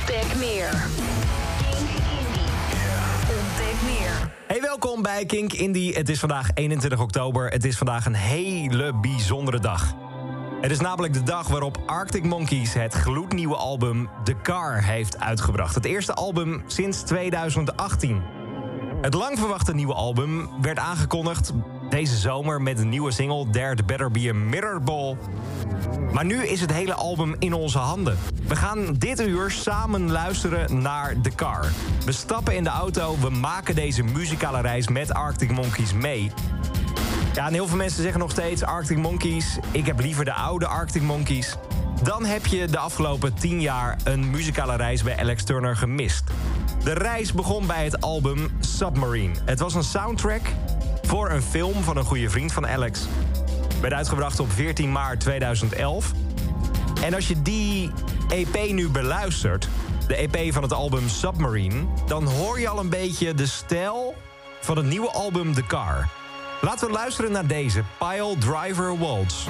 Ontdek meer. Hey, welkom bij Kink Indie. Het is vandaag 21 oktober. Het is vandaag een hele bijzondere dag. Het is namelijk de dag waarop Arctic Monkeys het gloednieuwe album The Car heeft uitgebracht. Het eerste album sinds 2018. Het lang verwachte nieuwe album werd aangekondigd deze zomer met een nieuwe single There Better Be a Mirror Ball. Maar nu is het hele album in onze handen. We gaan dit uur samen luisteren naar The Car. We stappen in de auto, we maken deze muzikale reis met Arctic Monkeys mee. Ja, en heel veel mensen zeggen nog steeds Arctic Monkeys. Ik heb liever de oude Arctic Monkeys. Dan heb je de afgelopen 10 jaar een muzikale reis bij Alex Turner gemist. De reis begon bij het album Submarine. Het was een soundtrack voor een film van een goede vriend van Alex. Werd uitgebracht op 14 maart 2011. En als je die EP nu beluistert, de EP van het album Submarine... dan hoor je al een beetje de stijl van het nieuwe album The Car. Laten we luisteren naar deze, Pile Driver Waltz.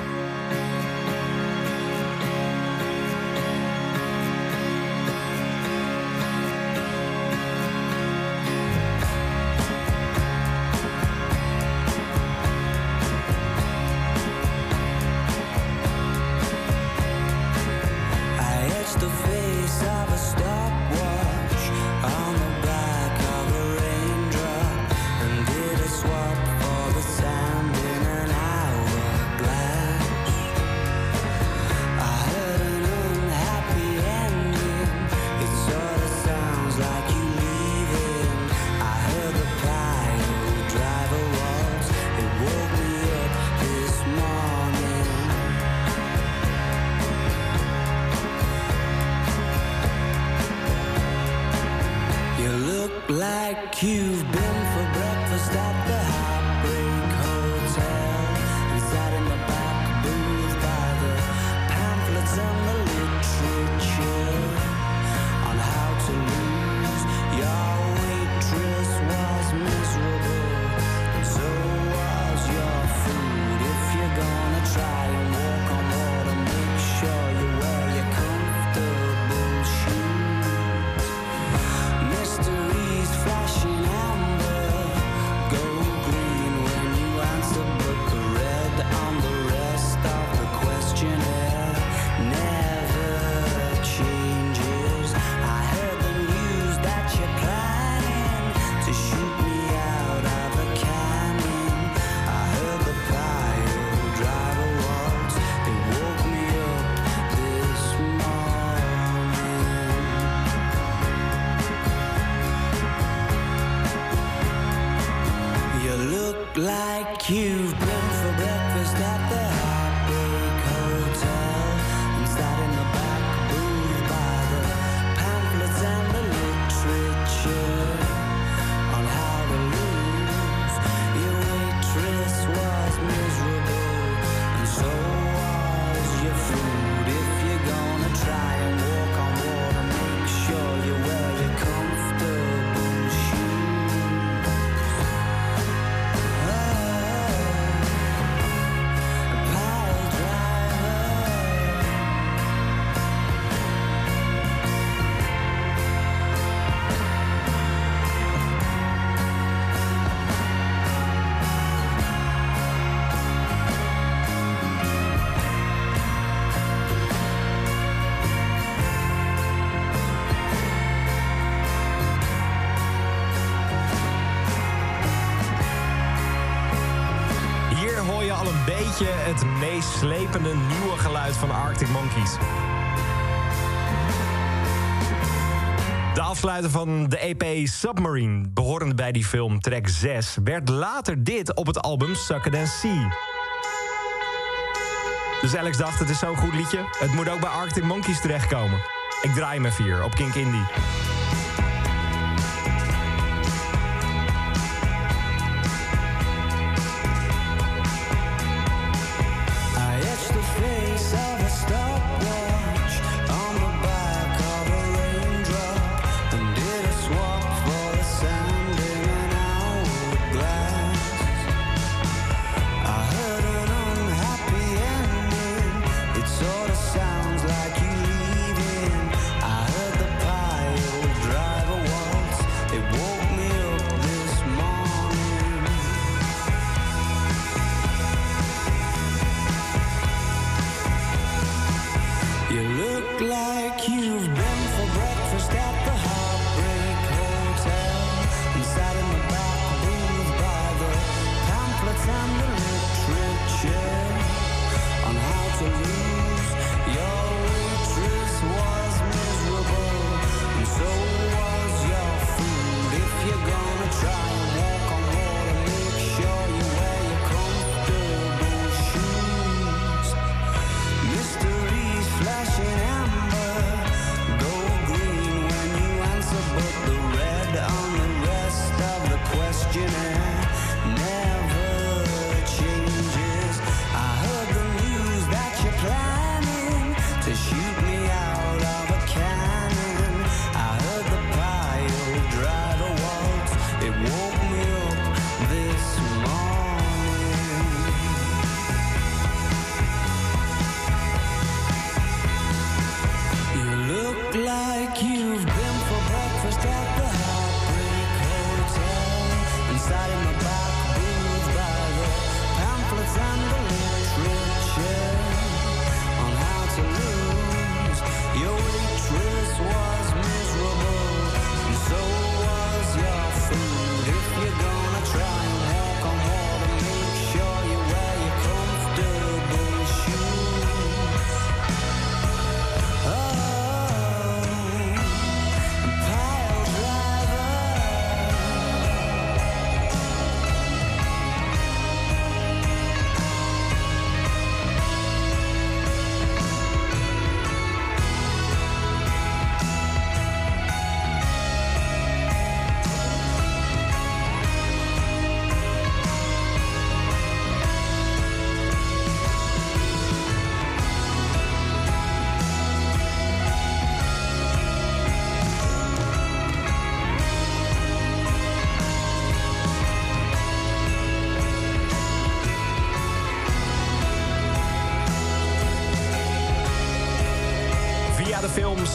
You look like you've been for breakfast at the het meest slepende nieuwe geluid van Arctic Monkeys. De afsluiter van de EP Submarine, behorende bij die film track 6... werd later dit op het album Sucker Than Sea. Dus Alex dacht, het is zo'n goed liedje. Het moet ook bij Arctic Monkeys terechtkomen. Ik draai hem even hier op Kink Indie.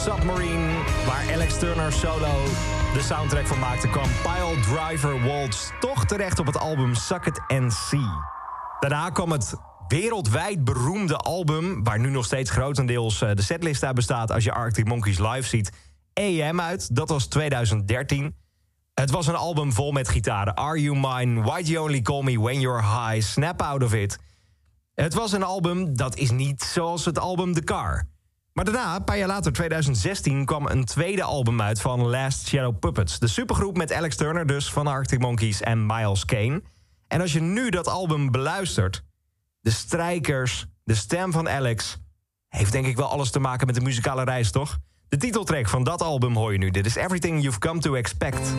Submarine, waar Alex Turner solo de soundtrack van maakte... kwam Pile Driver Waltz toch terecht op het album Suck It and See. Daarna kwam het wereldwijd beroemde album... waar nu nog steeds grotendeels eh, de setlist uit bestaat... als je Arctic Monkeys live ziet, AM uit. Dat was 2013. Het was een album vol met gitaren. Are You Mine, Why You Only Call Me When You're High, Snap Out of It... Het was een album dat is niet zoals het album The Car. Maar daarna, een paar jaar later, 2016, kwam een tweede album uit van Last Shadow Puppets. De supergroep met Alex Turner dus van Arctic Monkeys en Miles Kane. En als je nu dat album beluistert, de strijkers, de stem van Alex... heeft denk ik wel alles te maken met de muzikale reis, toch? De titeltrack van dat album hoor je nu. Dit is Everything You've Come to Expect.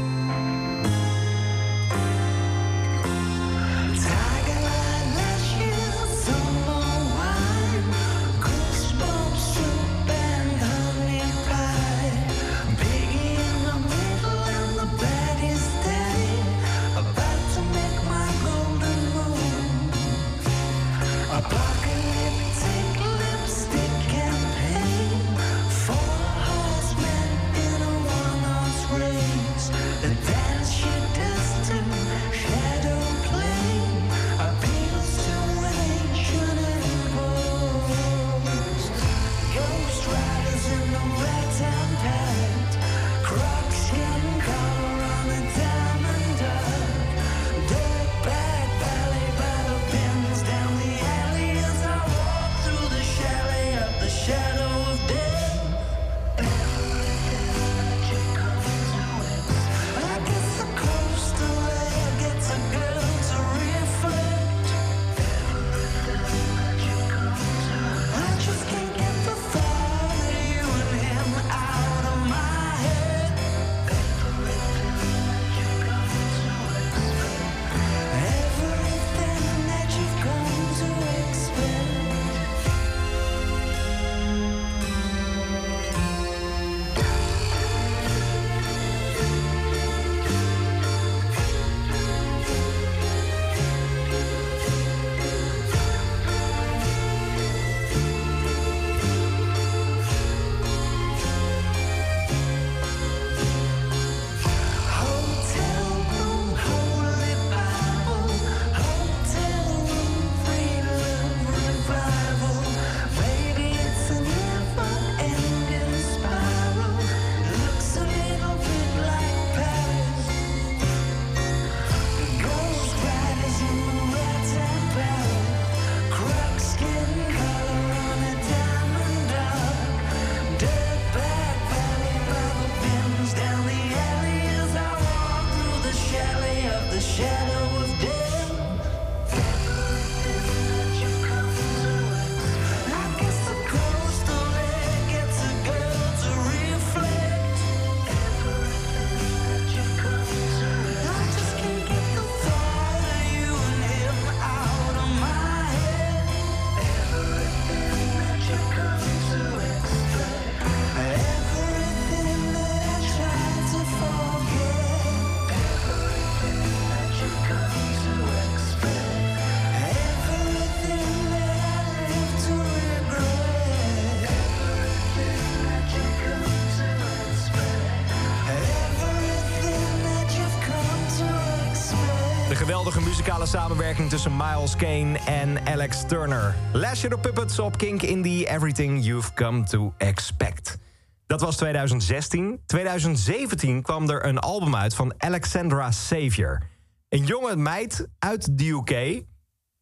Samenwerking tussen Miles Kane en Alex Turner. Last Year Puppets op Kink Indie, Everything You've Come to Expect. Dat was 2016. 2017 kwam er een album uit van Alexandra Savior. Een jonge meid uit de UK.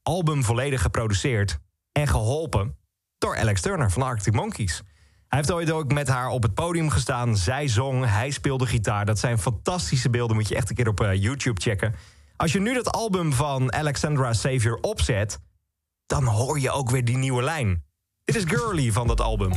Album volledig geproduceerd en geholpen door Alex Turner van Arctic Monkeys. Hij heeft ooit ook met haar op het podium gestaan. Zij zong, hij speelde gitaar. Dat zijn fantastische beelden, moet je echt een keer op uh, YouTube checken. Als je nu dat album van Alexandra Savior opzet, dan hoor je ook weer die nieuwe lijn. Dit is Girly van dat album.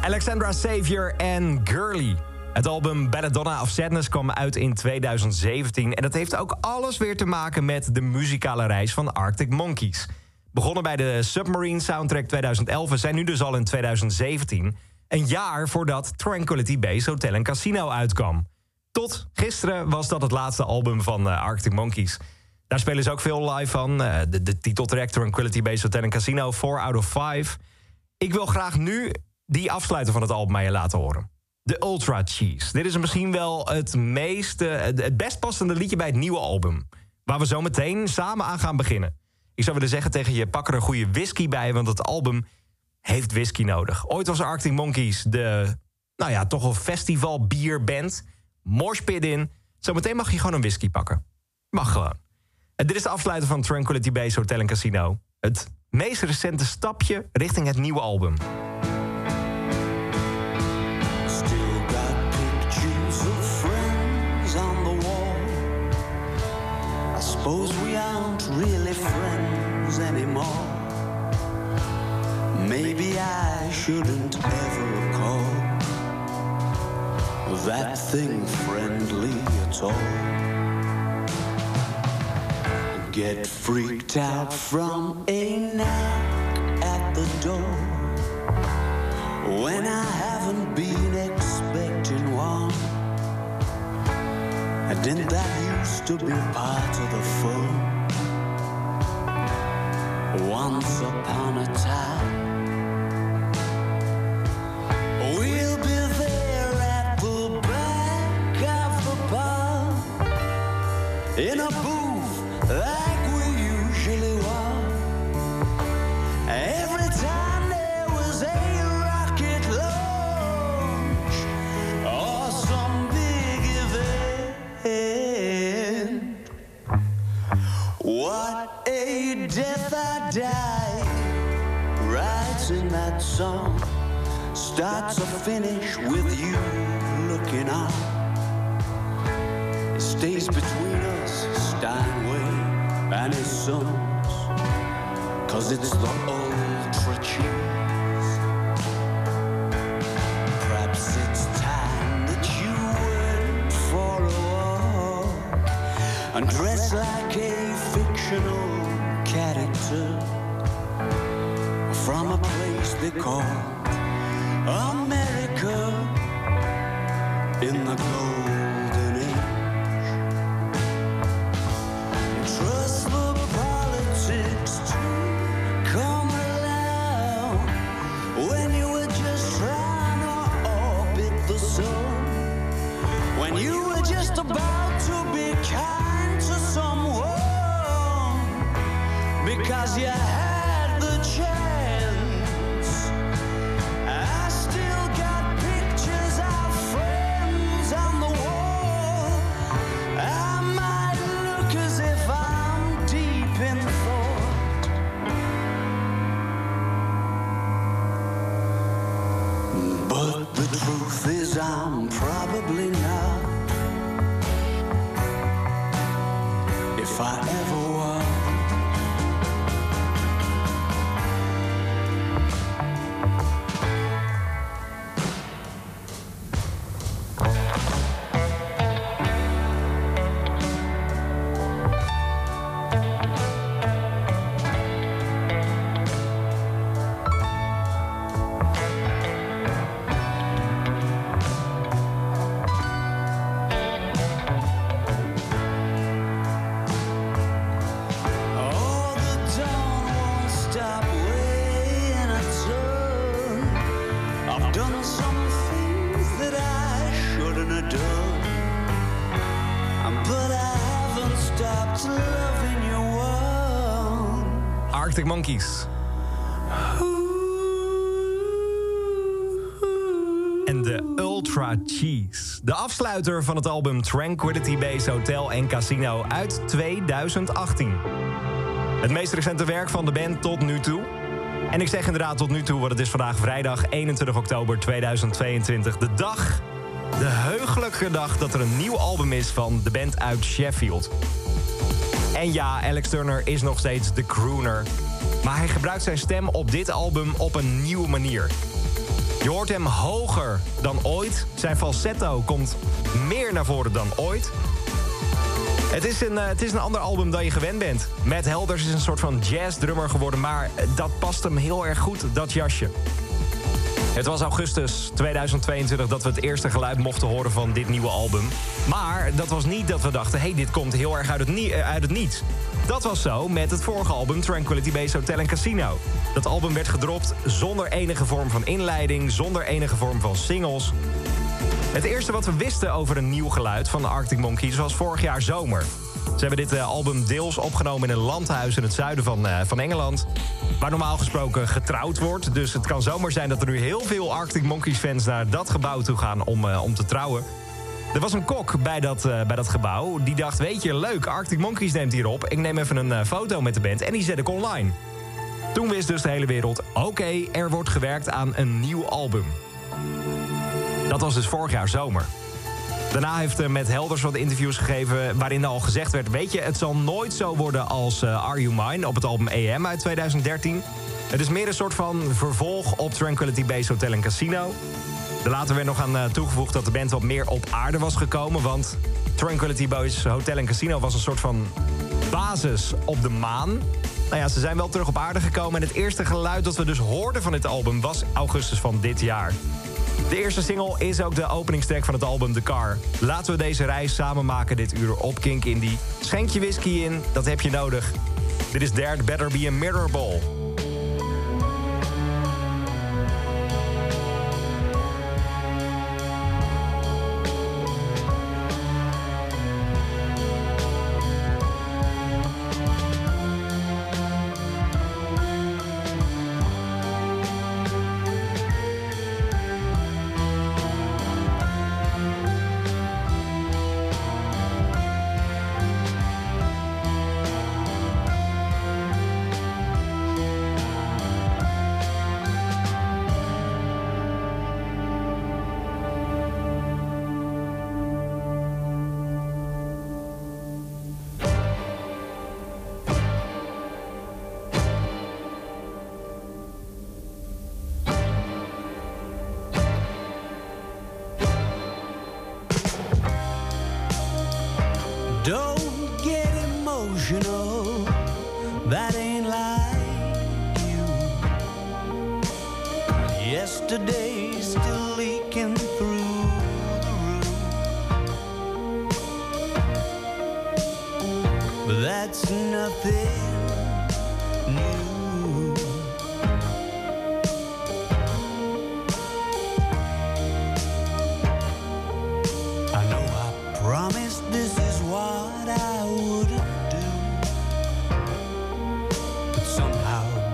Alexandra Savior en Girly. Het album Belladonna of Sadness kwam uit in 2017... en dat heeft ook alles weer te maken met de muzikale reis van Arctic Monkeys. Begonnen bij de Submarine Soundtrack 2011... en zijn nu dus al in 2017... een jaar voordat Tranquility Base Hotel en Casino uitkwam. Tot gisteren was dat het laatste album van uh, Arctic Monkeys... Daar spelen ze ook veel live van. Uh, de, de titeltrack Tranquility Base Hotel en Casino, 4 out of 5. Ik wil graag nu die afsluiter van het album aan je laten horen. De Ultra Cheese. Dit is misschien wel het, meest, het best passende liedje bij het nieuwe album. Waar we zo meteen samen aan gaan beginnen. Ik zou willen zeggen tegen je, pak er een goede whisky bij... want het album heeft whisky nodig. Ooit was Arctic Monkeys de, nou ja, toch een festival bierband. Morspit in. Zometeen mag je gewoon een whisky pakken. Mag gewoon. En dit is de afsluiter van Tranquility Base Hotel en Casino. Het meest recente stapje richting het nieuwe album. Suppose we aren't really friends anymore. Maybe I shouldn't ever call that thing friendly at all. Get freaked out from a knock at the door when I haven't been expecting one. And didn't that used to be part of the fun? Once upon a time. We'll be there at the back of the bar in a booth and. Cause it's the ultra cheese. Perhaps it's time that you went for a walk and dress like a fictional character from a place they call America in the golden Monkeys. En de Ultra Cheese. De afsluiter van het album Tranquility Base Hotel en Casino uit 2018. Het meest recente werk van de band tot nu toe. En ik zeg inderdaad tot nu toe, want het is vandaag vrijdag 21 oktober 2022. De dag, de heugelijke dag dat er een nieuw album is van de band uit Sheffield. En ja, Alex Turner is nog steeds de crooner. Maar hij gebruikt zijn stem op dit album op een nieuwe manier. Je hoort hem hoger dan ooit. Zijn falsetto komt meer naar voren dan ooit. Het is, een, het is een ander album dan je gewend bent. Matt Helders is een soort van jazzdrummer geworden... maar dat past hem heel erg goed, dat jasje. Het was augustus 2022 dat we het eerste geluid mochten horen van dit nieuwe album. Maar dat was niet dat we dachten, hey, dit komt heel erg uit het, nie uit het niets. Dat was zo met het vorige album Tranquility Base Hotel Casino. Dat album werd gedropt zonder enige vorm van inleiding, zonder enige vorm van singles. Het eerste wat we wisten over een nieuw geluid van de Arctic Monkeys was vorig jaar zomer. Ze hebben dit album deels opgenomen in een landhuis in het zuiden van, van Engeland. Waar normaal gesproken getrouwd wordt. Dus het kan zomaar zijn dat er nu heel veel Arctic Monkeys fans naar dat gebouw toe gaan om, om te trouwen. Er was een kok bij dat, bij dat gebouw. Die dacht, weet je, leuk, Arctic Monkeys neemt hier op. Ik neem even een foto met de band en die zet ik online. Toen wist dus de hele wereld, oké, er wordt gewerkt aan een nieuw album. Dat was dus vorig jaar zomer. Daarna heeft uh, Matt Helders wat interviews gegeven... waarin al gezegd werd... weet je, het zal nooit zo worden als Are You Mine... op het album AM uit 2013. Het is meer een soort van vervolg op Tranquility Base Hotel en Casino. Er later werd nog aan uh, toegevoegd dat de band wat meer op aarde was gekomen... want Tranquility Boys Hotel en Casino was een soort van basis op de maan. Nou ja, ze zijn wel terug op aarde gekomen... en het eerste geluid dat we dus hoorden van dit album was augustus van dit jaar. De eerste single is ook de openingstrack van het album The Car. Laten we deze reis samen maken dit uur op Kink Indie. Schenk je whisky in, dat heb je nodig. Dit is There Better Be a Mirror Ball.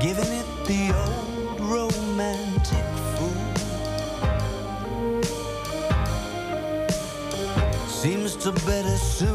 Giving it the old romantic fool. Seems to better suit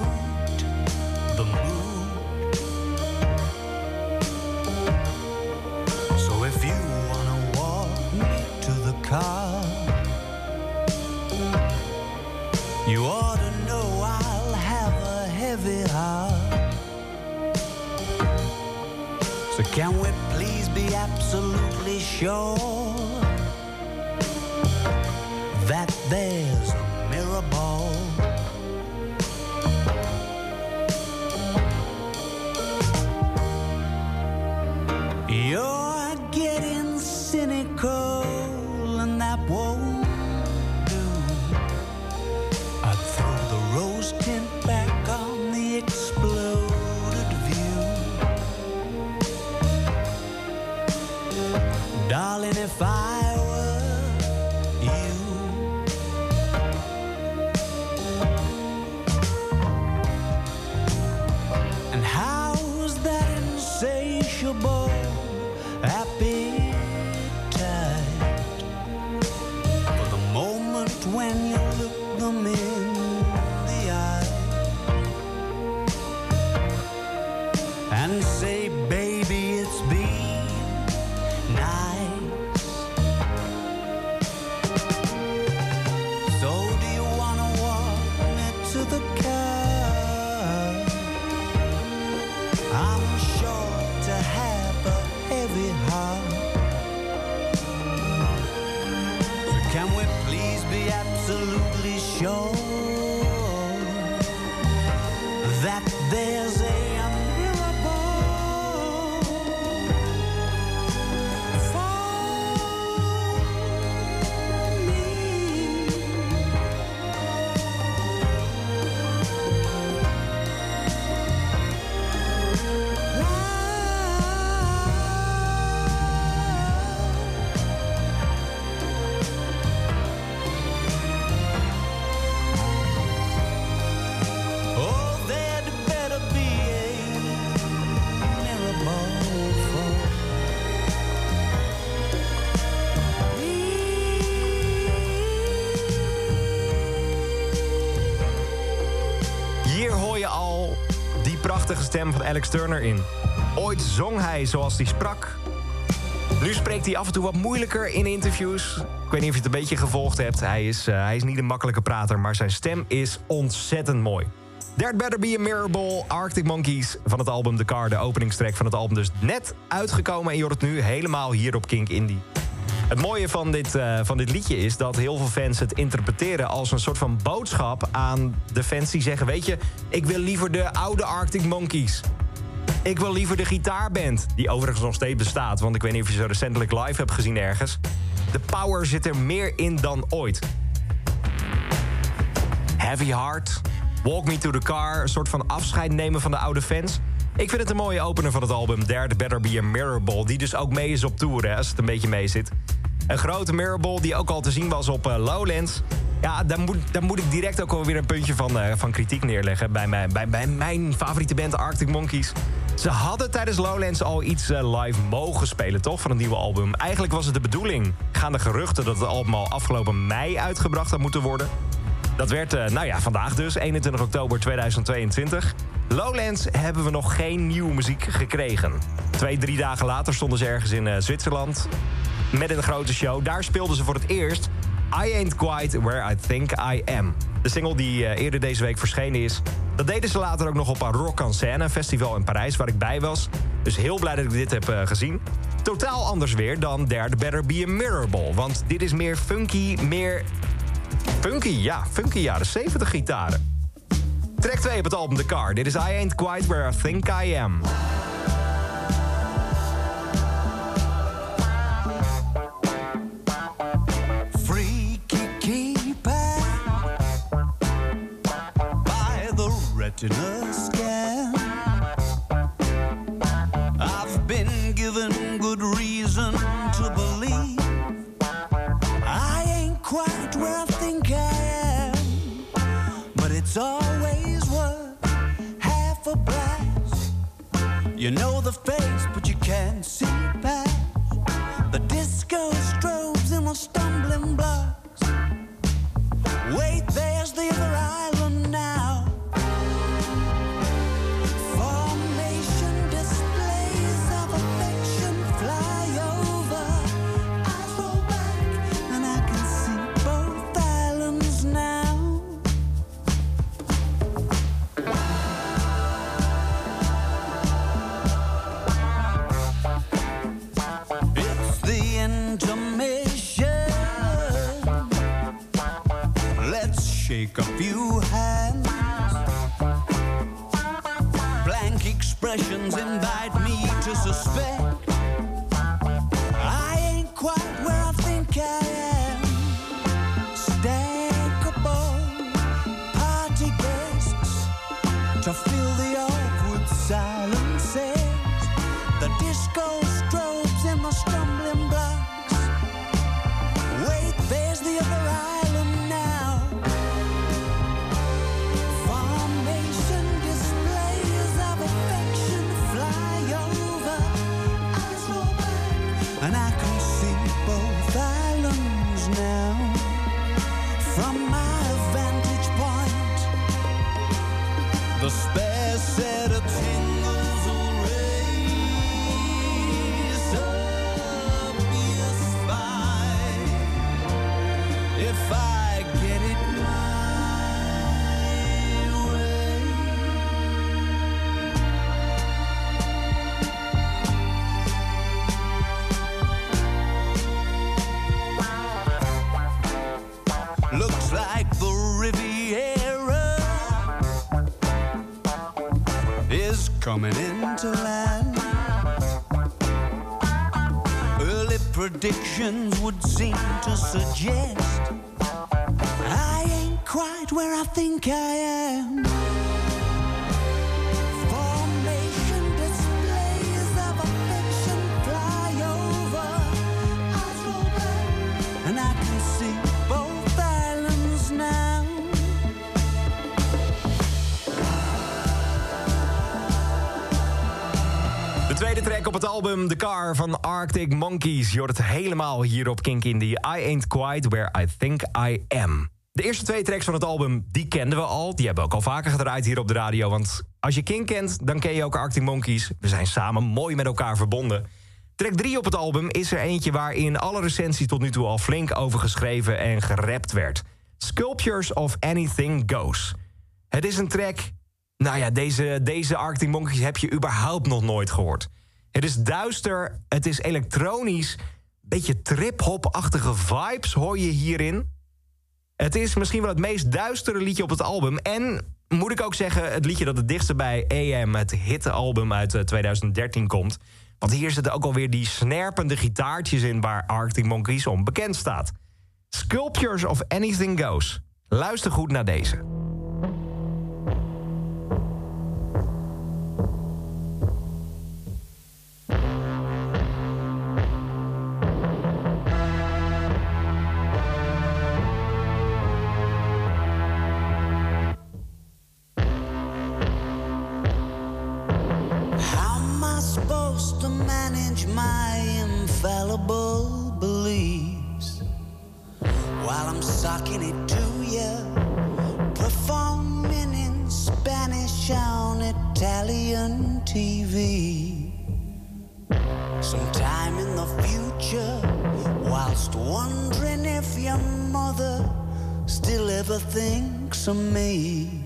stem van Alex Turner in. Ooit zong hij zoals hij sprak. Nu spreekt hij af en toe wat moeilijker in interviews. Ik weet niet of je het een beetje gevolgd hebt. Hij is, eh, hij is niet een makkelijke prater, maar zijn stem is ontzettend mooi. There Better Be a Miracle, Arctic Monkeys van het album The Car. De openingstrek van het album dus net uitgekomen. En je hoort het nu helemaal hier op Kink Indie. Het mooie van dit, eh, van dit liedje is dat heel veel fans het interpreteren als een soort van boodschap aan de fans die zeggen: Weet je, ik wil liever de oude Arctic Monkeys. Ik wil liever de gitaarband, die overigens nog steeds bestaat. Want ik weet niet of je ze recentelijk live hebt gezien ergens. De power zit er meer in dan ooit. Heavy Heart, Walk Me to the Car, een soort van afscheid nemen van de oude fans. Ik vind het een mooie opener van het album There Better Be a Mirrorball... die dus ook mee is op tour, hè, als het een beetje mee zit. Een grote Mirrorball die ook al te zien was op eh, Lowlands. Ja, daar moet, daar moet ik direct ook alweer een puntje van, eh, van kritiek neerleggen... Bij mijn, bij, bij mijn favoriete band Arctic Monkeys. Ze hadden tijdens Lowlands al iets eh, live mogen spelen, toch? Van een nieuwe album. Eigenlijk was het de bedoeling. Gaan de geruchten dat het album al afgelopen mei uitgebracht had moeten worden... Dat werd, eh, nou ja, vandaag dus, 21 oktober 2022. Lowlands hebben we nog geen nieuwe muziek gekregen. Twee, drie dagen later stonden ze ergens in eh, Zwitserland met een grote show. Daar speelden ze voor het eerst I Ain't Quite Where I Think I Am. De single die eh, eerder deze week verschenen is. Dat deden ze later ook nog op een Rock en Scène, een festival in Parijs waar ik bij was. Dus heel blij dat ik dit heb gezien. Totaal anders weer dan There Better Be a Mirrorball. Want dit is meer funky, meer Funky, ja, funky jaren 70 gitaren. Track 2 op het album The Car. Dit is I Ain't Quite Where I Think I Am. freaky keeper You know the face, to suggest Arctic Monkeys. Je hoort het helemaal hier op Kink Indie. I Ain't Quite Where I Think I Am. De eerste twee tracks van het album, die kenden we al. Die hebben we ook al vaker gedraaid hier op de radio. Want als je Kink kent, dan ken je ook Arctic Monkeys. We zijn samen mooi met elkaar verbonden. Track 3 op het album is er eentje waarin alle recensies tot nu toe al flink over geschreven en gerapt werd. Sculptures of Anything Goes. Het is een track nou ja, deze, deze Arctic Monkeys heb je überhaupt nog nooit gehoord. Het is duister, het is elektronisch, beetje trip-hop-achtige vibes hoor je hierin. Het is misschien wel het meest duistere liedje op het album. En moet ik ook zeggen, het liedje dat het dichtste bij AM, het hitte-album uit eh, 2013, komt. Want hier zitten ook alweer die snerpende gitaartjes in waar Arctic Monkeys om bekend staat. Sculptures of Anything Goes. Luister goed naar deze. Infallible beliefs while I'm sucking it to you? Performing in Spanish on Italian TV. Sometime in the future, whilst wondering if your mother still ever thinks of me.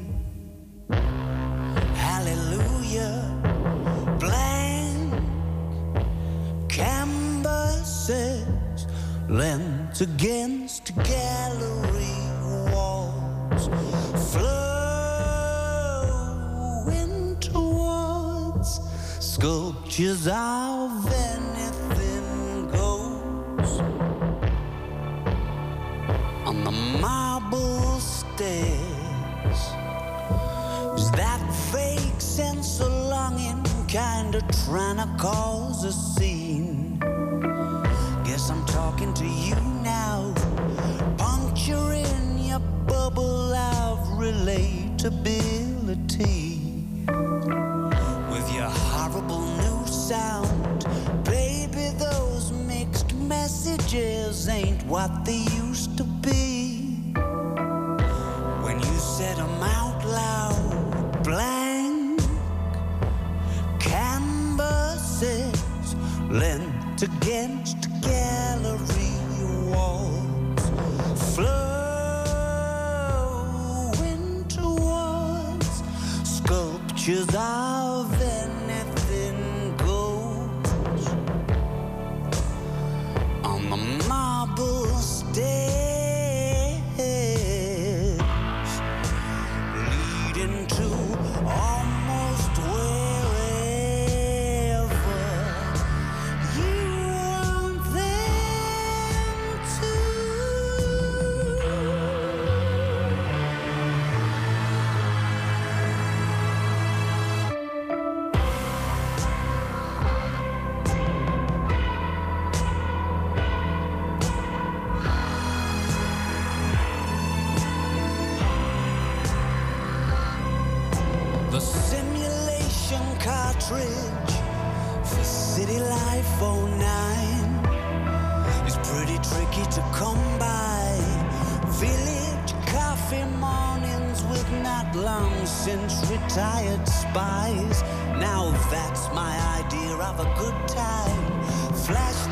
Now that's my idea of a good time. Flash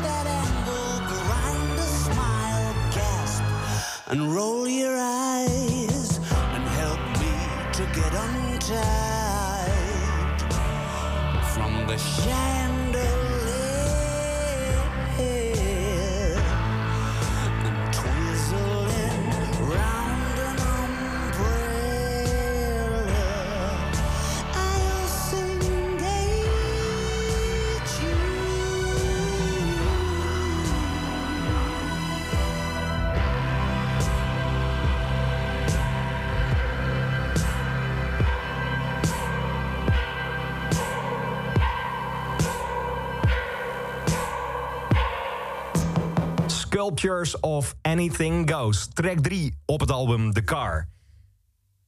Sculptures of Anything Goes. Track 3 op het album The Car.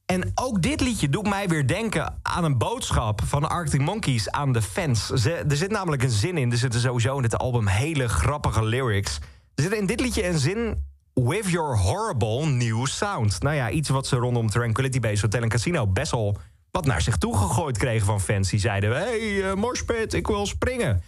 En ook dit liedje doet mij weer denken aan een boodschap van Arctic Monkeys aan de fans. Er zit namelijk een zin in. Er zitten sowieso in dit album hele grappige lyrics. Er zit in dit liedje een zin... With your horrible new sound. Nou ja, iets wat ze rondom Tranquility Base Hotel en Casino... best wel wat naar zich toe gegooid kregen van fans. Die zeiden, hey, uh, ik wil springen.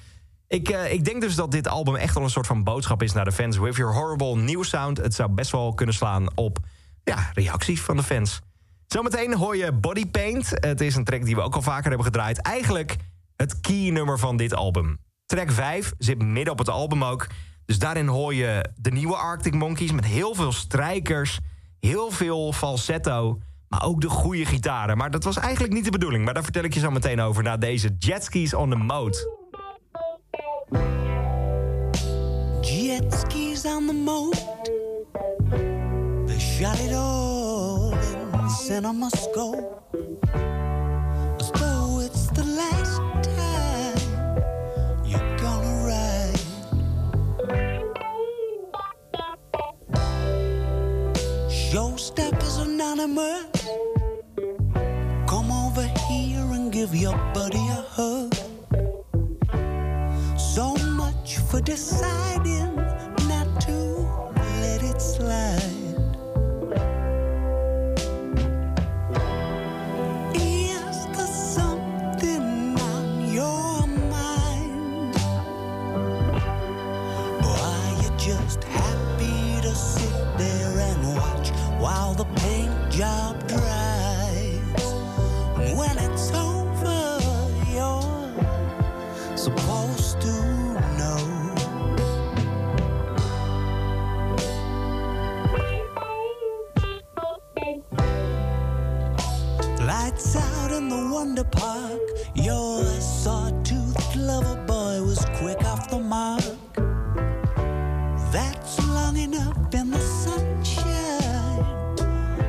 Ik, uh, ik denk dus dat dit album echt wel een soort van boodschap is naar de fans. With your horrible new sound. Het zou best wel kunnen slaan op ja, reacties van de fans. Zometeen hoor je Body Paint. Het is een track die we ook al vaker hebben gedraaid. Eigenlijk het key nummer van dit album. Track 5 zit midden op het album ook. Dus daarin hoor je de nieuwe Arctic Monkeys... met heel veel strijkers, heel veel falsetto... maar ook de goede gitaren. Maar dat was eigenlijk niet de bedoeling. Maar daar vertel ik je zo meteen over... na deze Jetskis on the Mode. Jetskis on the moat, They shot it all in cinema scope As though it's the last time You're gonna ride. Showstoppers Anonymous. Come over here and give your buddy a hug deciding not to let it slide. Wonder Park. Your sawtooth lover boy was quick off the mark. That's long enough in the sunshine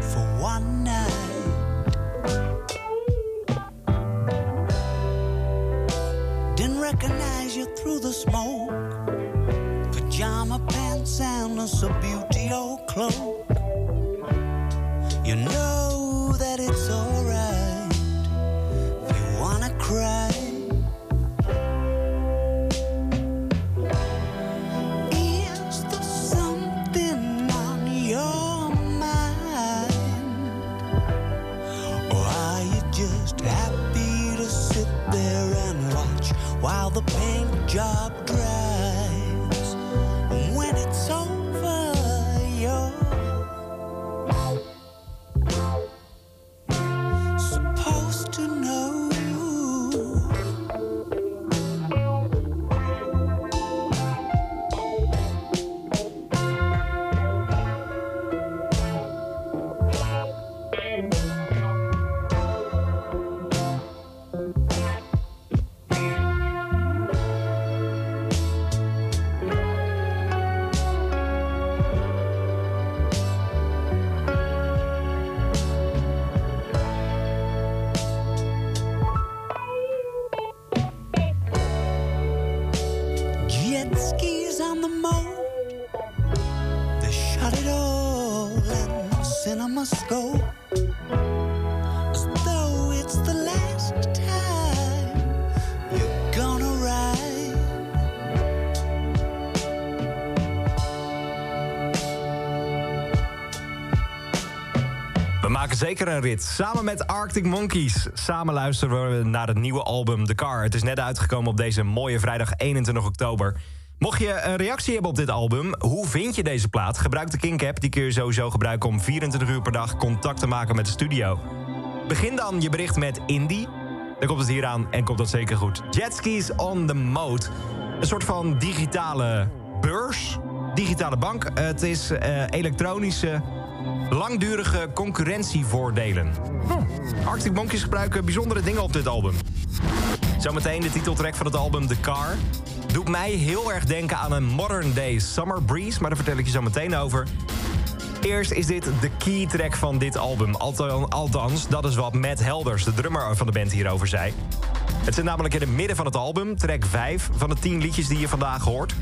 for one night. Didn't recognize you through the smoke. Pajama pants and a beauty old cloak. You know zeker een rit. Samen met Arctic Monkeys. Samen luisteren we naar het nieuwe album The Car. Het is net uitgekomen op deze mooie vrijdag 21 oktober. Mocht je een reactie hebben op dit album, hoe vind je deze plaat? Gebruik de Kink-app, die kun je sowieso gebruiken... om 24 uur per dag contact te maken met de studio. Begin dan je bericht met Indie. Dan komt het hier aan en komt dat zeker goed. Jetskis on the Mode. Een soort van digitale beurs. Digitale bank. Het is eh, elektronische langdurige concurrentievoordelen. Arctic Monkeys gebruiken bijzondere dingen op dit album. Zometeen de titeltrack van het album The Car. Doet mij heel erg denken aan een modern day summer breeze... maar daar vertel ik je zo meteen over. Eerst is dit de key track van dit album. Althans, dat is wat Matt Helders, de drummer van de band, hierover zei. Het zit namelijk in het midden van het album, track 5... van de 10 liedjes die je vandaag hoort.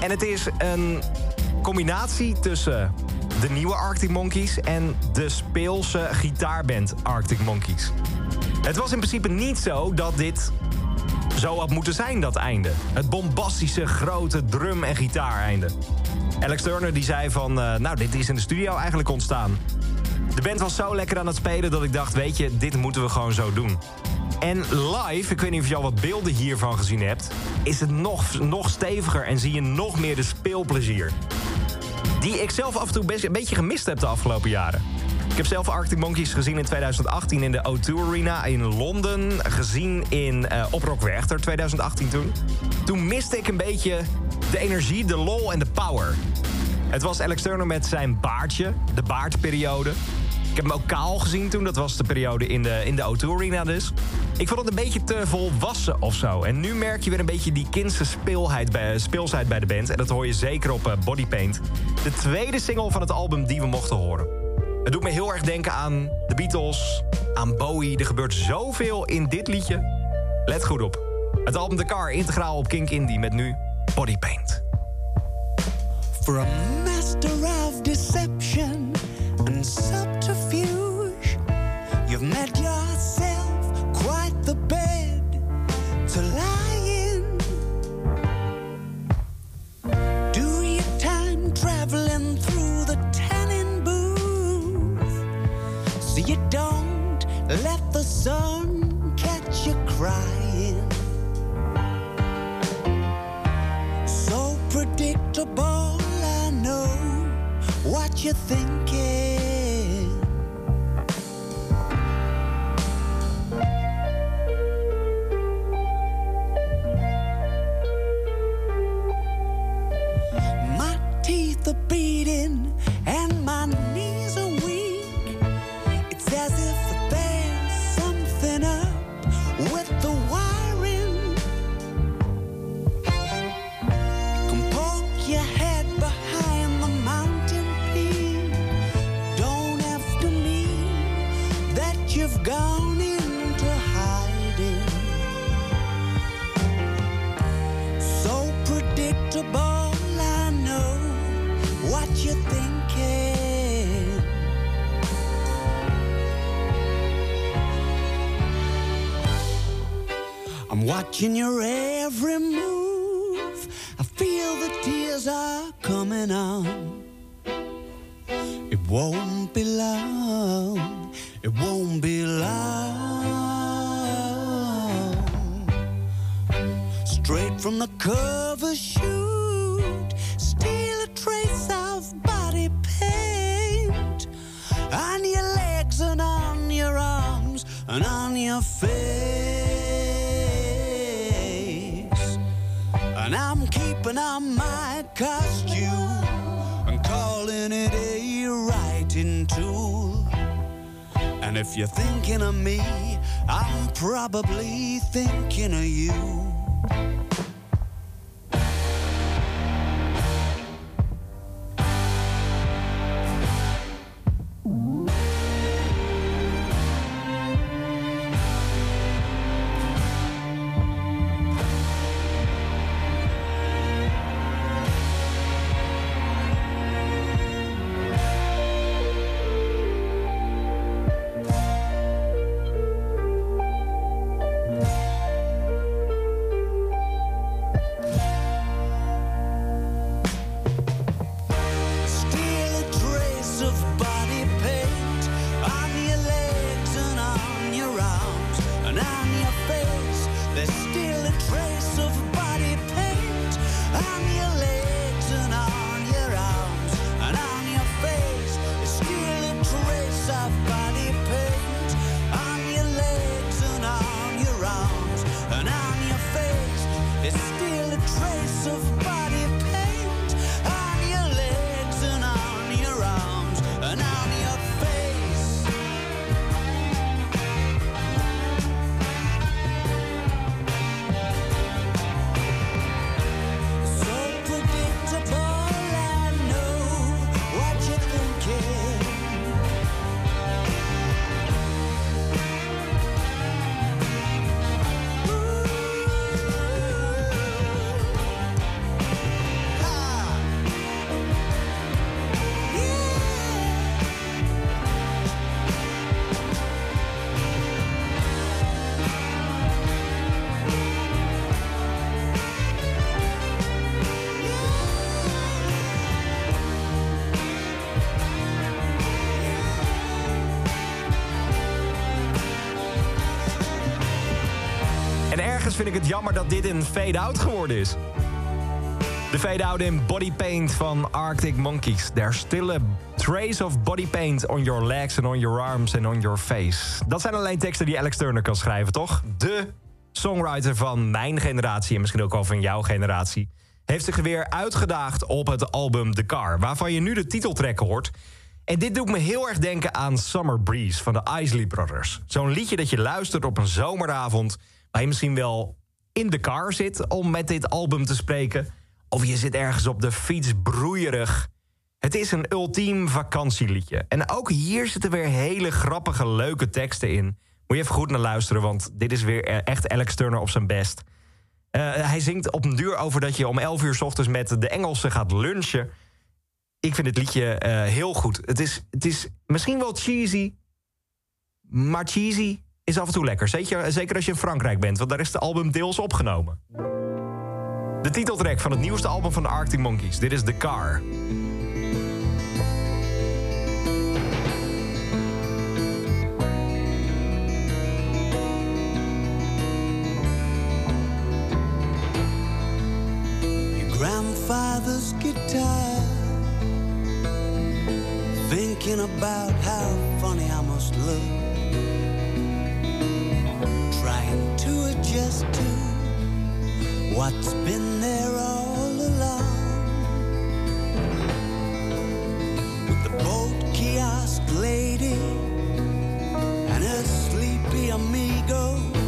En het is een combinatie tussen de nieuwe Arctic Monkeys en de speelse gitaarband Arctic Monkeys. Het was in principe niet zo dat dit zo had moeten zijn, dat einde. Het bombastische, grote drum- en gitaareinde. Alex Turner die zei van, uh, nou, dit is in de studio eigenlijk ontstaan. De band was zo lekker aan het spelen dat ik dacht, weet je, dit moeten we gewoon zo doen. En live, ik weet niet of je al wat beelden hiervan gezien hebt... is het nog, nog steviger en zie je nog meer de speelplezier. Die ik zelf af en toe best een beetje gemist heb de afgelopen jaren. Ik heb zelf Arctic Monkeys gezien in 2018 in de O2 Arena in Londen. Gezien in uh, op Rock Werchter 2018 toen. Toen miste ik een beetje de energie, de lol en de power. Het was Alex Turner met zijn baardje, de baardperiode. Ik heb hem ook kaal gezien toen, dat was de periode in de, in de O2 Arena dus. Ik vond het een beetje te volwassen of zo. En nu merk je weer een beetje die kindse speelheid bij, speelsheid bij de band. En dat hoor je zeker op uh, Bodypaint. De tweede single van het album die we mochten horen. Het doet me heel erg denken aan de Beatles, aan Bowie. Er gebeurt zoveel in dit liedje. Let goed op. Het album The Car integraal op Kink Indie met nu Bodypaint. For a master you've made yourself quite the bed to lie in. Do your time traveling through the tanning booth so you don't let the sun catch you crying. So predictable, I know what you're thinking. in your head. Ik het jammer dat dit een fade-out geworden is. De fade-out in Body Paint van Arctic Monkeys. There's still a trace of body paint on your legs and on your arms and on your face. Dat zijn alleen teksten die Alex Turner kan schrijven, toch? De songwriter van mijn generatie en misschien ook al van jouw generatie... heeft zich weer uitgedaagd op het album The Car... waarvan je nu de titeltrack hoort... En dit doet me heel erg denken aan Summer Breeze van de Isley Brothers. Zo'n liedje dat je luistert op een zomeravond... waar je misschien wel in de car zit om met dit album te spreken... of je zit ergens op de fiets broeierig. Het is een ultiem vakantieliedje. En ook hier zitten weer hele grappige, leuke teksten in. Moet je even goed naar luisteren, want dit is weer echt Alex Turner op zijn best. Uh, hij zingt op een duur over dat je om 11 uur s ochtends met de Engelsen gaat lunchen ik vind het liedje uh, heel goed. Het is, het is misschien wel cheesy, maar cheesy is af en toe lekker. Zeker, zeker als je in Frankrijk bent, want daar is de album deels opgenomen. De titeltrack van het nieuwste album van de Arctic Monkeys. Dit is The Car. Grandfather's guitar thinking about how funny I must look. Adjust to what's been there all along. With the boat kiosk lady and her sleepy amigo.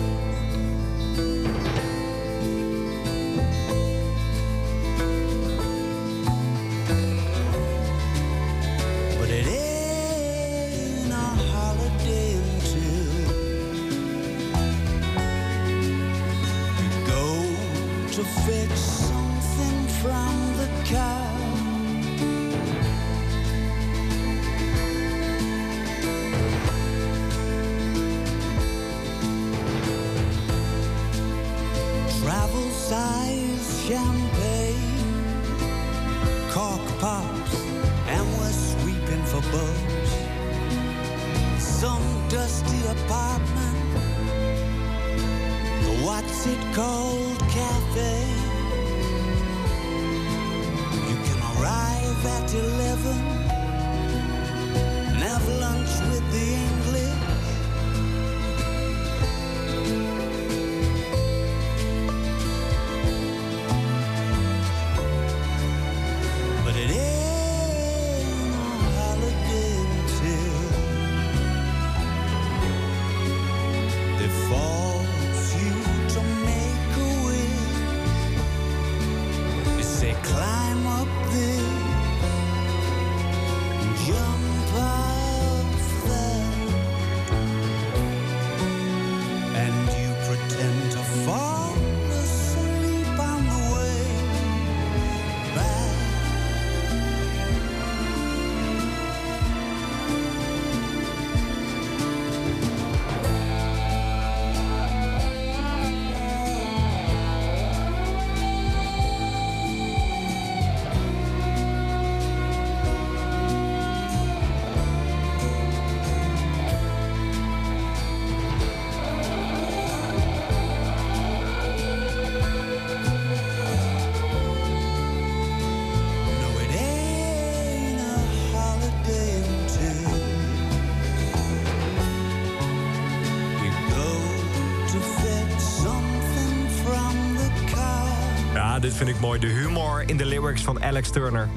Vind ik mooi. De humor in de lyrics van Alex Turner.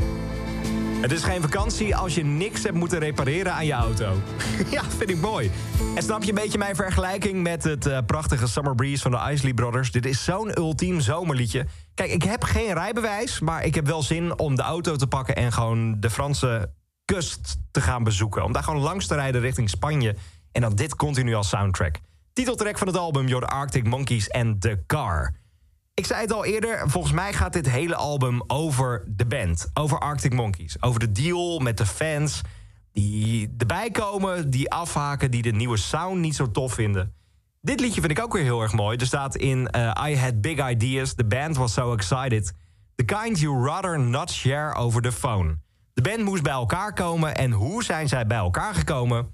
Het is geen vakantie als je niks hebt moeten repareren aan je auto. ja, vind ik mooi. En snap je een beetje mijn vergelijking met het eh, prachtige Summer Breeze van de Isley Brothers? Dit is zo'n ultiem zomerliedje. Kijk, ik heb geen rijbewijs, maar ik heb wel zin om de auto te pakken... en gewoon de Franse kust te gaan bezoeken. Om daar gewoon langs te rijden richting Spanje. En dan dit continu als soundtrack. Titeltrack van het album, Your Arctic Monkeys and The Car. Ik zei het al eerder, volgens mij gaat dit hele album over de band. Over Arctic Monkeys. Over de deal met de fans die erbij komen, die afhaken... die de nieuwe sound niet zo tof vinden. Dit liedje vind ik ook weer heel erg mooi. Er staat in eh, I had big ideas, the band was so excited... the kind you rather not share over the phone. De band moest bij elkaar komen en hoe zijn zij bij elkaar gekomen?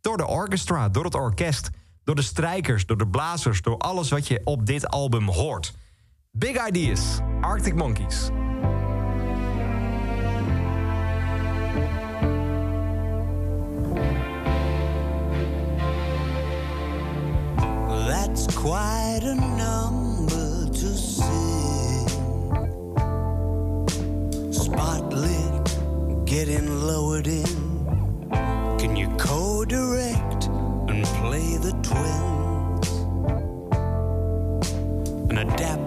Door de orchestra, door het orkest. Door de strijkers, door de blazers, door alles wat je op dit album hoort. Big Ideas, Arctic Monkeys. That's quite a number to sing. Spotlit, getting lowered in. Can you co direct and play the twins? And adapt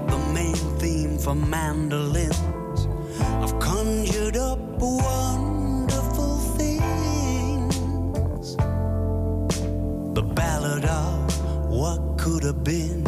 for mandolins? I've conjured up wonderful things. The ballad of what could have been.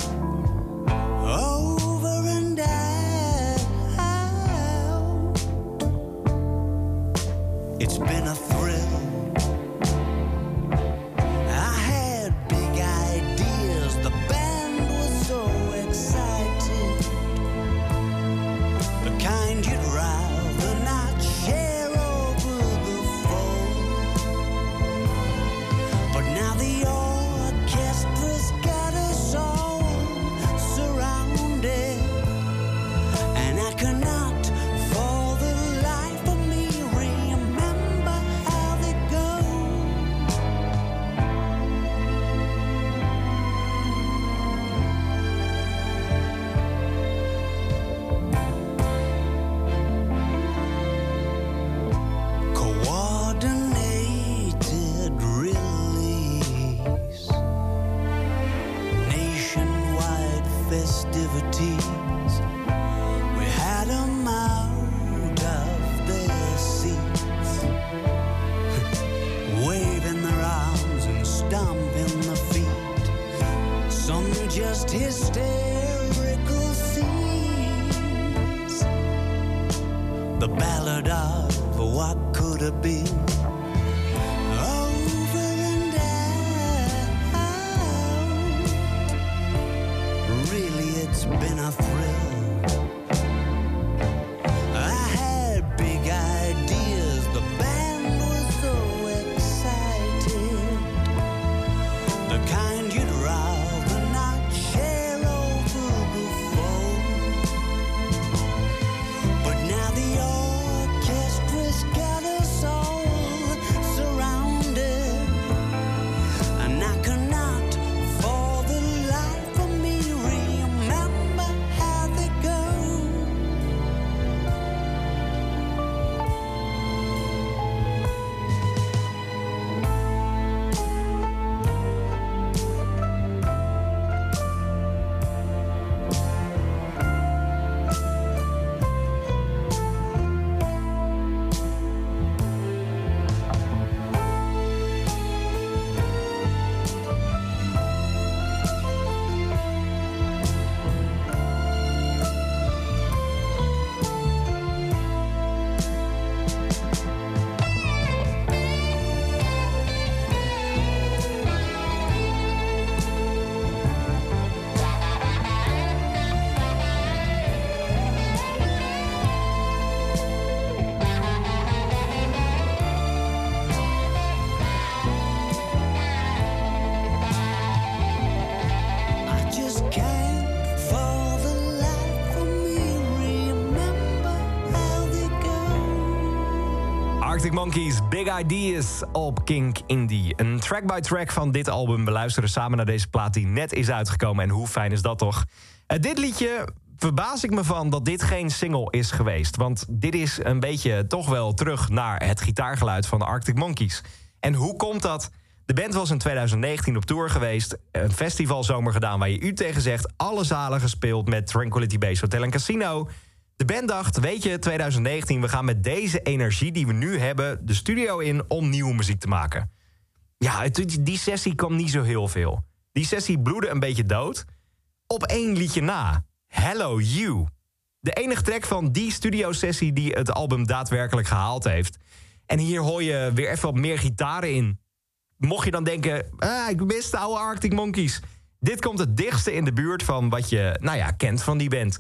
Could have been. Over and out. Really, it's been a thrill. Monkeys, Big Ideas op Kink Indie. Een track-by-track van dit album. We luisteren samen naar deze plaat die net is uitgekomen. En hoe fijn is dat toch? Eh, dit liedje verbaas ik me van dat dit geen single is geweest. Want dit is een beetje toch wel terug naar het gitaargeluid van de Arctic Monkeys. En hoe komt dat? De band was in 2019 op tour geweest. Een festivalzomer gedaan waar je u tegen zegt. Alle zalen gespeeld met Tranquility Base Hotel en Casino. De band dacht, weet je, 2019, we gaan met deze energie die we nu hebben... de studio in om nieuwe muziek te maken. Ja, die sessie kwam niet zo heel veel. Die sessie bloedde een beetje dood. Op één liedje na, Hello You. De enige track van die studiosessie die het album daadwerkelijk gehaald heeft. En hier hoor je weer even wat meer gitaren in. Mocht je dan denken, ah, ik mis de oude Arctic Monkeys. Dit komt het dichtste in de buurt van wat je, nou ja, kent van die band.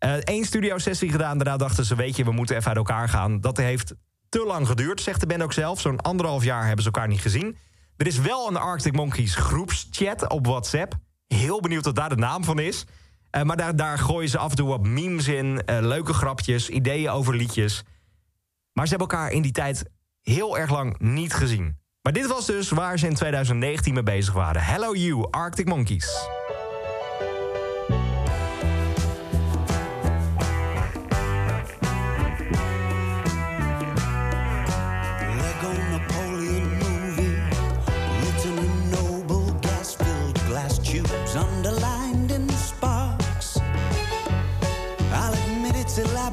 Eén studiosessie gedaan, daarna dachten ze, weet je, we moeten even uit elkaar gaan. Dat heeft te lang geduurd, zegt de band ook zelf. Zo'n anderhalf jaar hebben ze elkaar niet gezien. Er is wel een Arctic Monkeys groepschat op WhatsApp. Heel benieuwd wat daar de naam van is. Uh, maar daar, daar gooien ze af en toe wat memes in, uh, leuke grapjes, ideeën over liedjes. Maar ze hebben elkaar in die tijd heel erg lang niet gezien. Maar dit was dus waar ze in 2019 mee bezig waren. Hello You, Arctic Monkeys.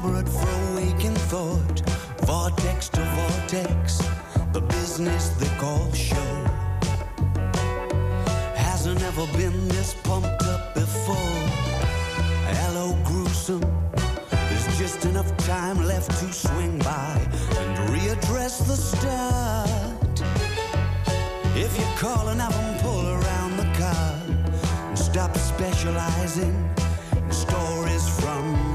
Elaborate for waking thought. Vortex to vortex, the business they call show. Hasn't ever been this pumped up before. Hello, gruesome. There's just enough time left to swing by and readdress the start. If you call and have pull around the car and stop specializing in stories from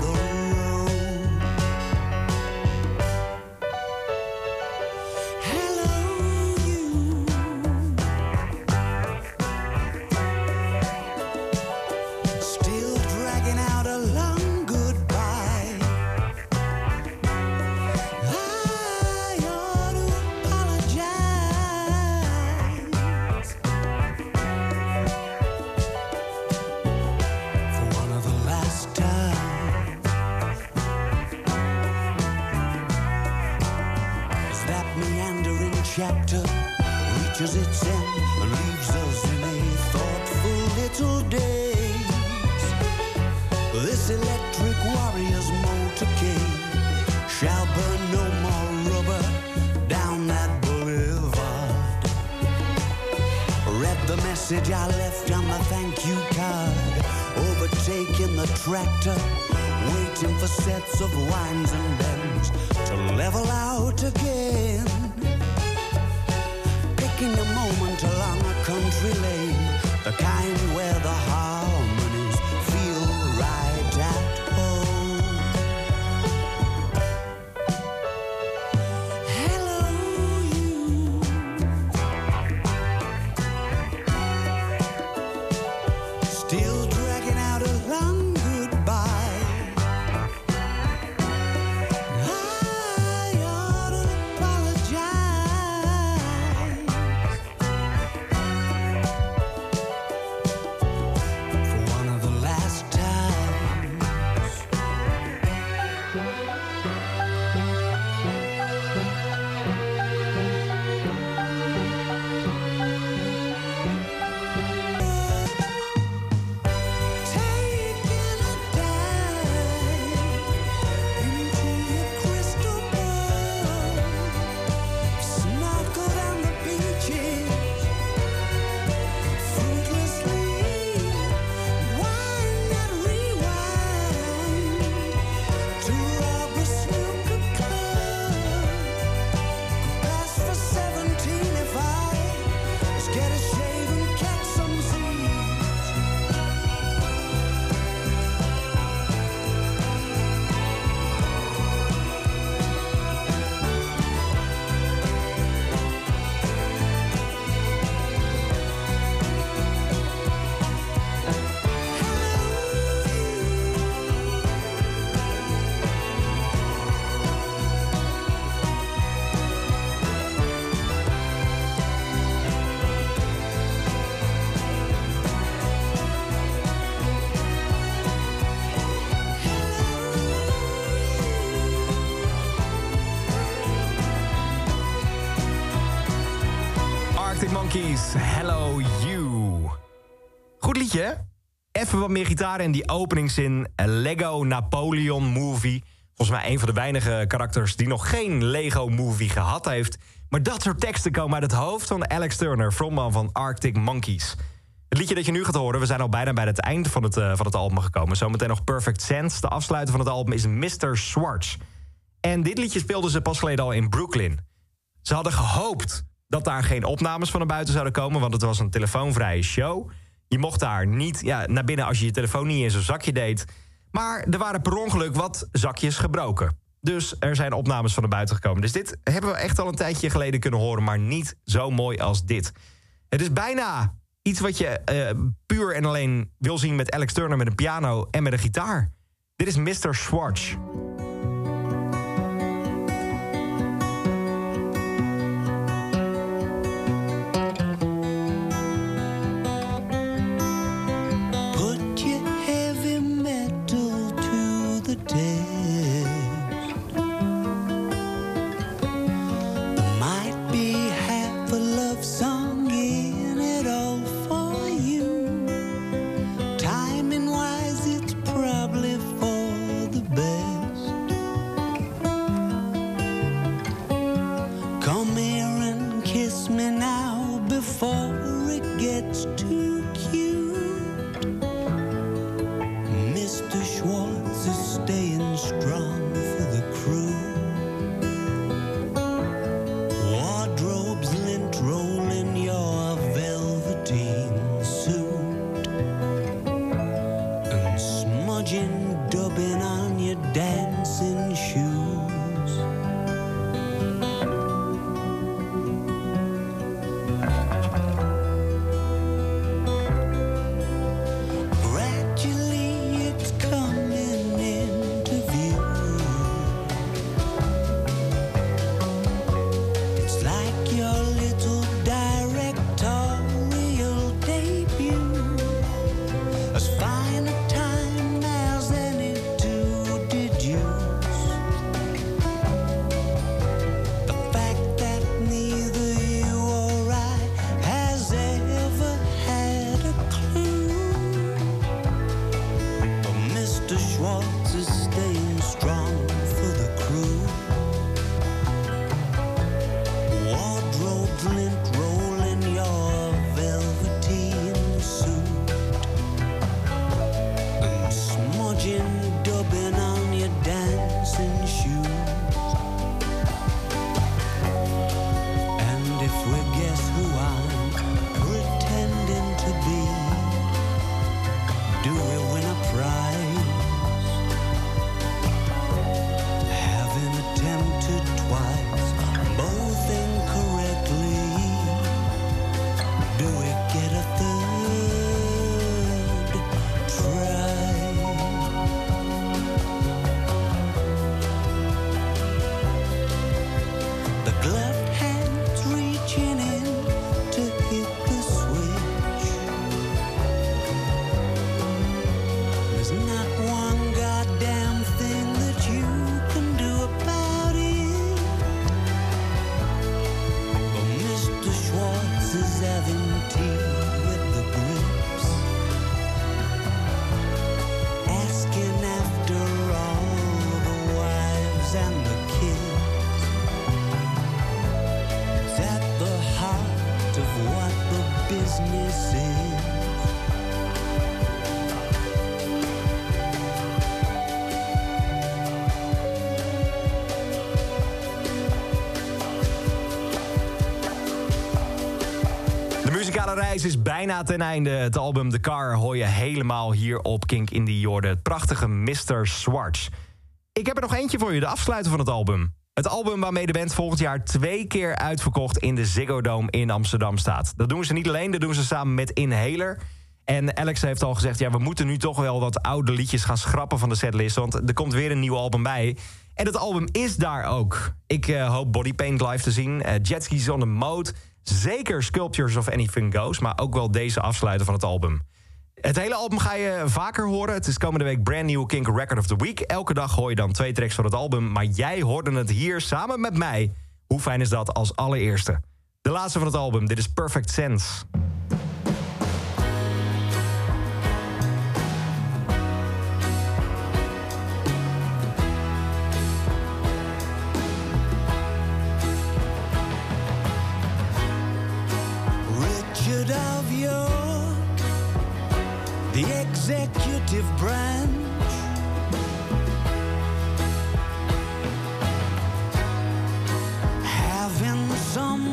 waiting for sets of wines and bends to level out again. Even wat meer gitaar in die openingszin. Lego Napoleon Movie. Volgens mij een van de weinige karakters die nog geen Lego Movie gehad heeft. Maar dat soort teksten komen uit het hoofd van Alex Turner, frontman van Arctic Monkeys. Het liedje dat je nu gaat horen, we zijn al bijna bij het eind van het, uh, van het album gekomen. Zometeen nog Perfect Sense. De afsluiter van het album is Mr. Swartz. En dit liedje speelden ze pas geleden al in Brooklyn. Ze hadden gehoopt dat daar geen opnames van naar buiten zouden komen... want het was een telefoonvrije show. Je mocht daar niet ja, naar binnen als je je telefoon niet in zo'n zakje deed. Maar er waren per ongeluk wat zakjes gebroken. Dus er zijn opnames van naar buiten gekomen. Dus dit hebben we echt al een tijdje geleden kunnen horen... maar niet zo mooi als dit. Het is bijna iets wat je uh, puur en alleen wil zien met Alex Turner met een piano en met een gitaar. Dit is Mr. Schwartz. Reis is bijna ten einde. Het album The Car hoor je helemaal hier op Kink Indie Jorden. Het prachtige Mr. Swartz. Ik heb er nog eentje voor je, de afsluiter van het album. Het album waarmee de band volgend jaar twee keer uitverkocht... in de Ziggo Dome in Amsterdam staat. Dat doen ze niet alleen, dat doen ze samen met Inhaler... En Alex heeft al gezegd, ja, we moeten nu toch wel wat oude liedjes gaan schrappen van de setlist. Want er komt weer een nieuw album bij. En het album is daar ook. Ik uh, hoop Bodypaint live te zien. Uh, Jetskis on the Mode. Zeker Sculptures of Anything Goes, maar ook wel deze afsluiten van het album. Het hele album ga je vaker horen. Het is komende week brand new Kink Record of the Week. Elke dag hoor je dan twee tracks van het album, maar jij hoorde het hier samen met mij. Hoe fijn is dat als allereerste? De laatste van het album, dit is Perfect Sense. Executive branch. Having some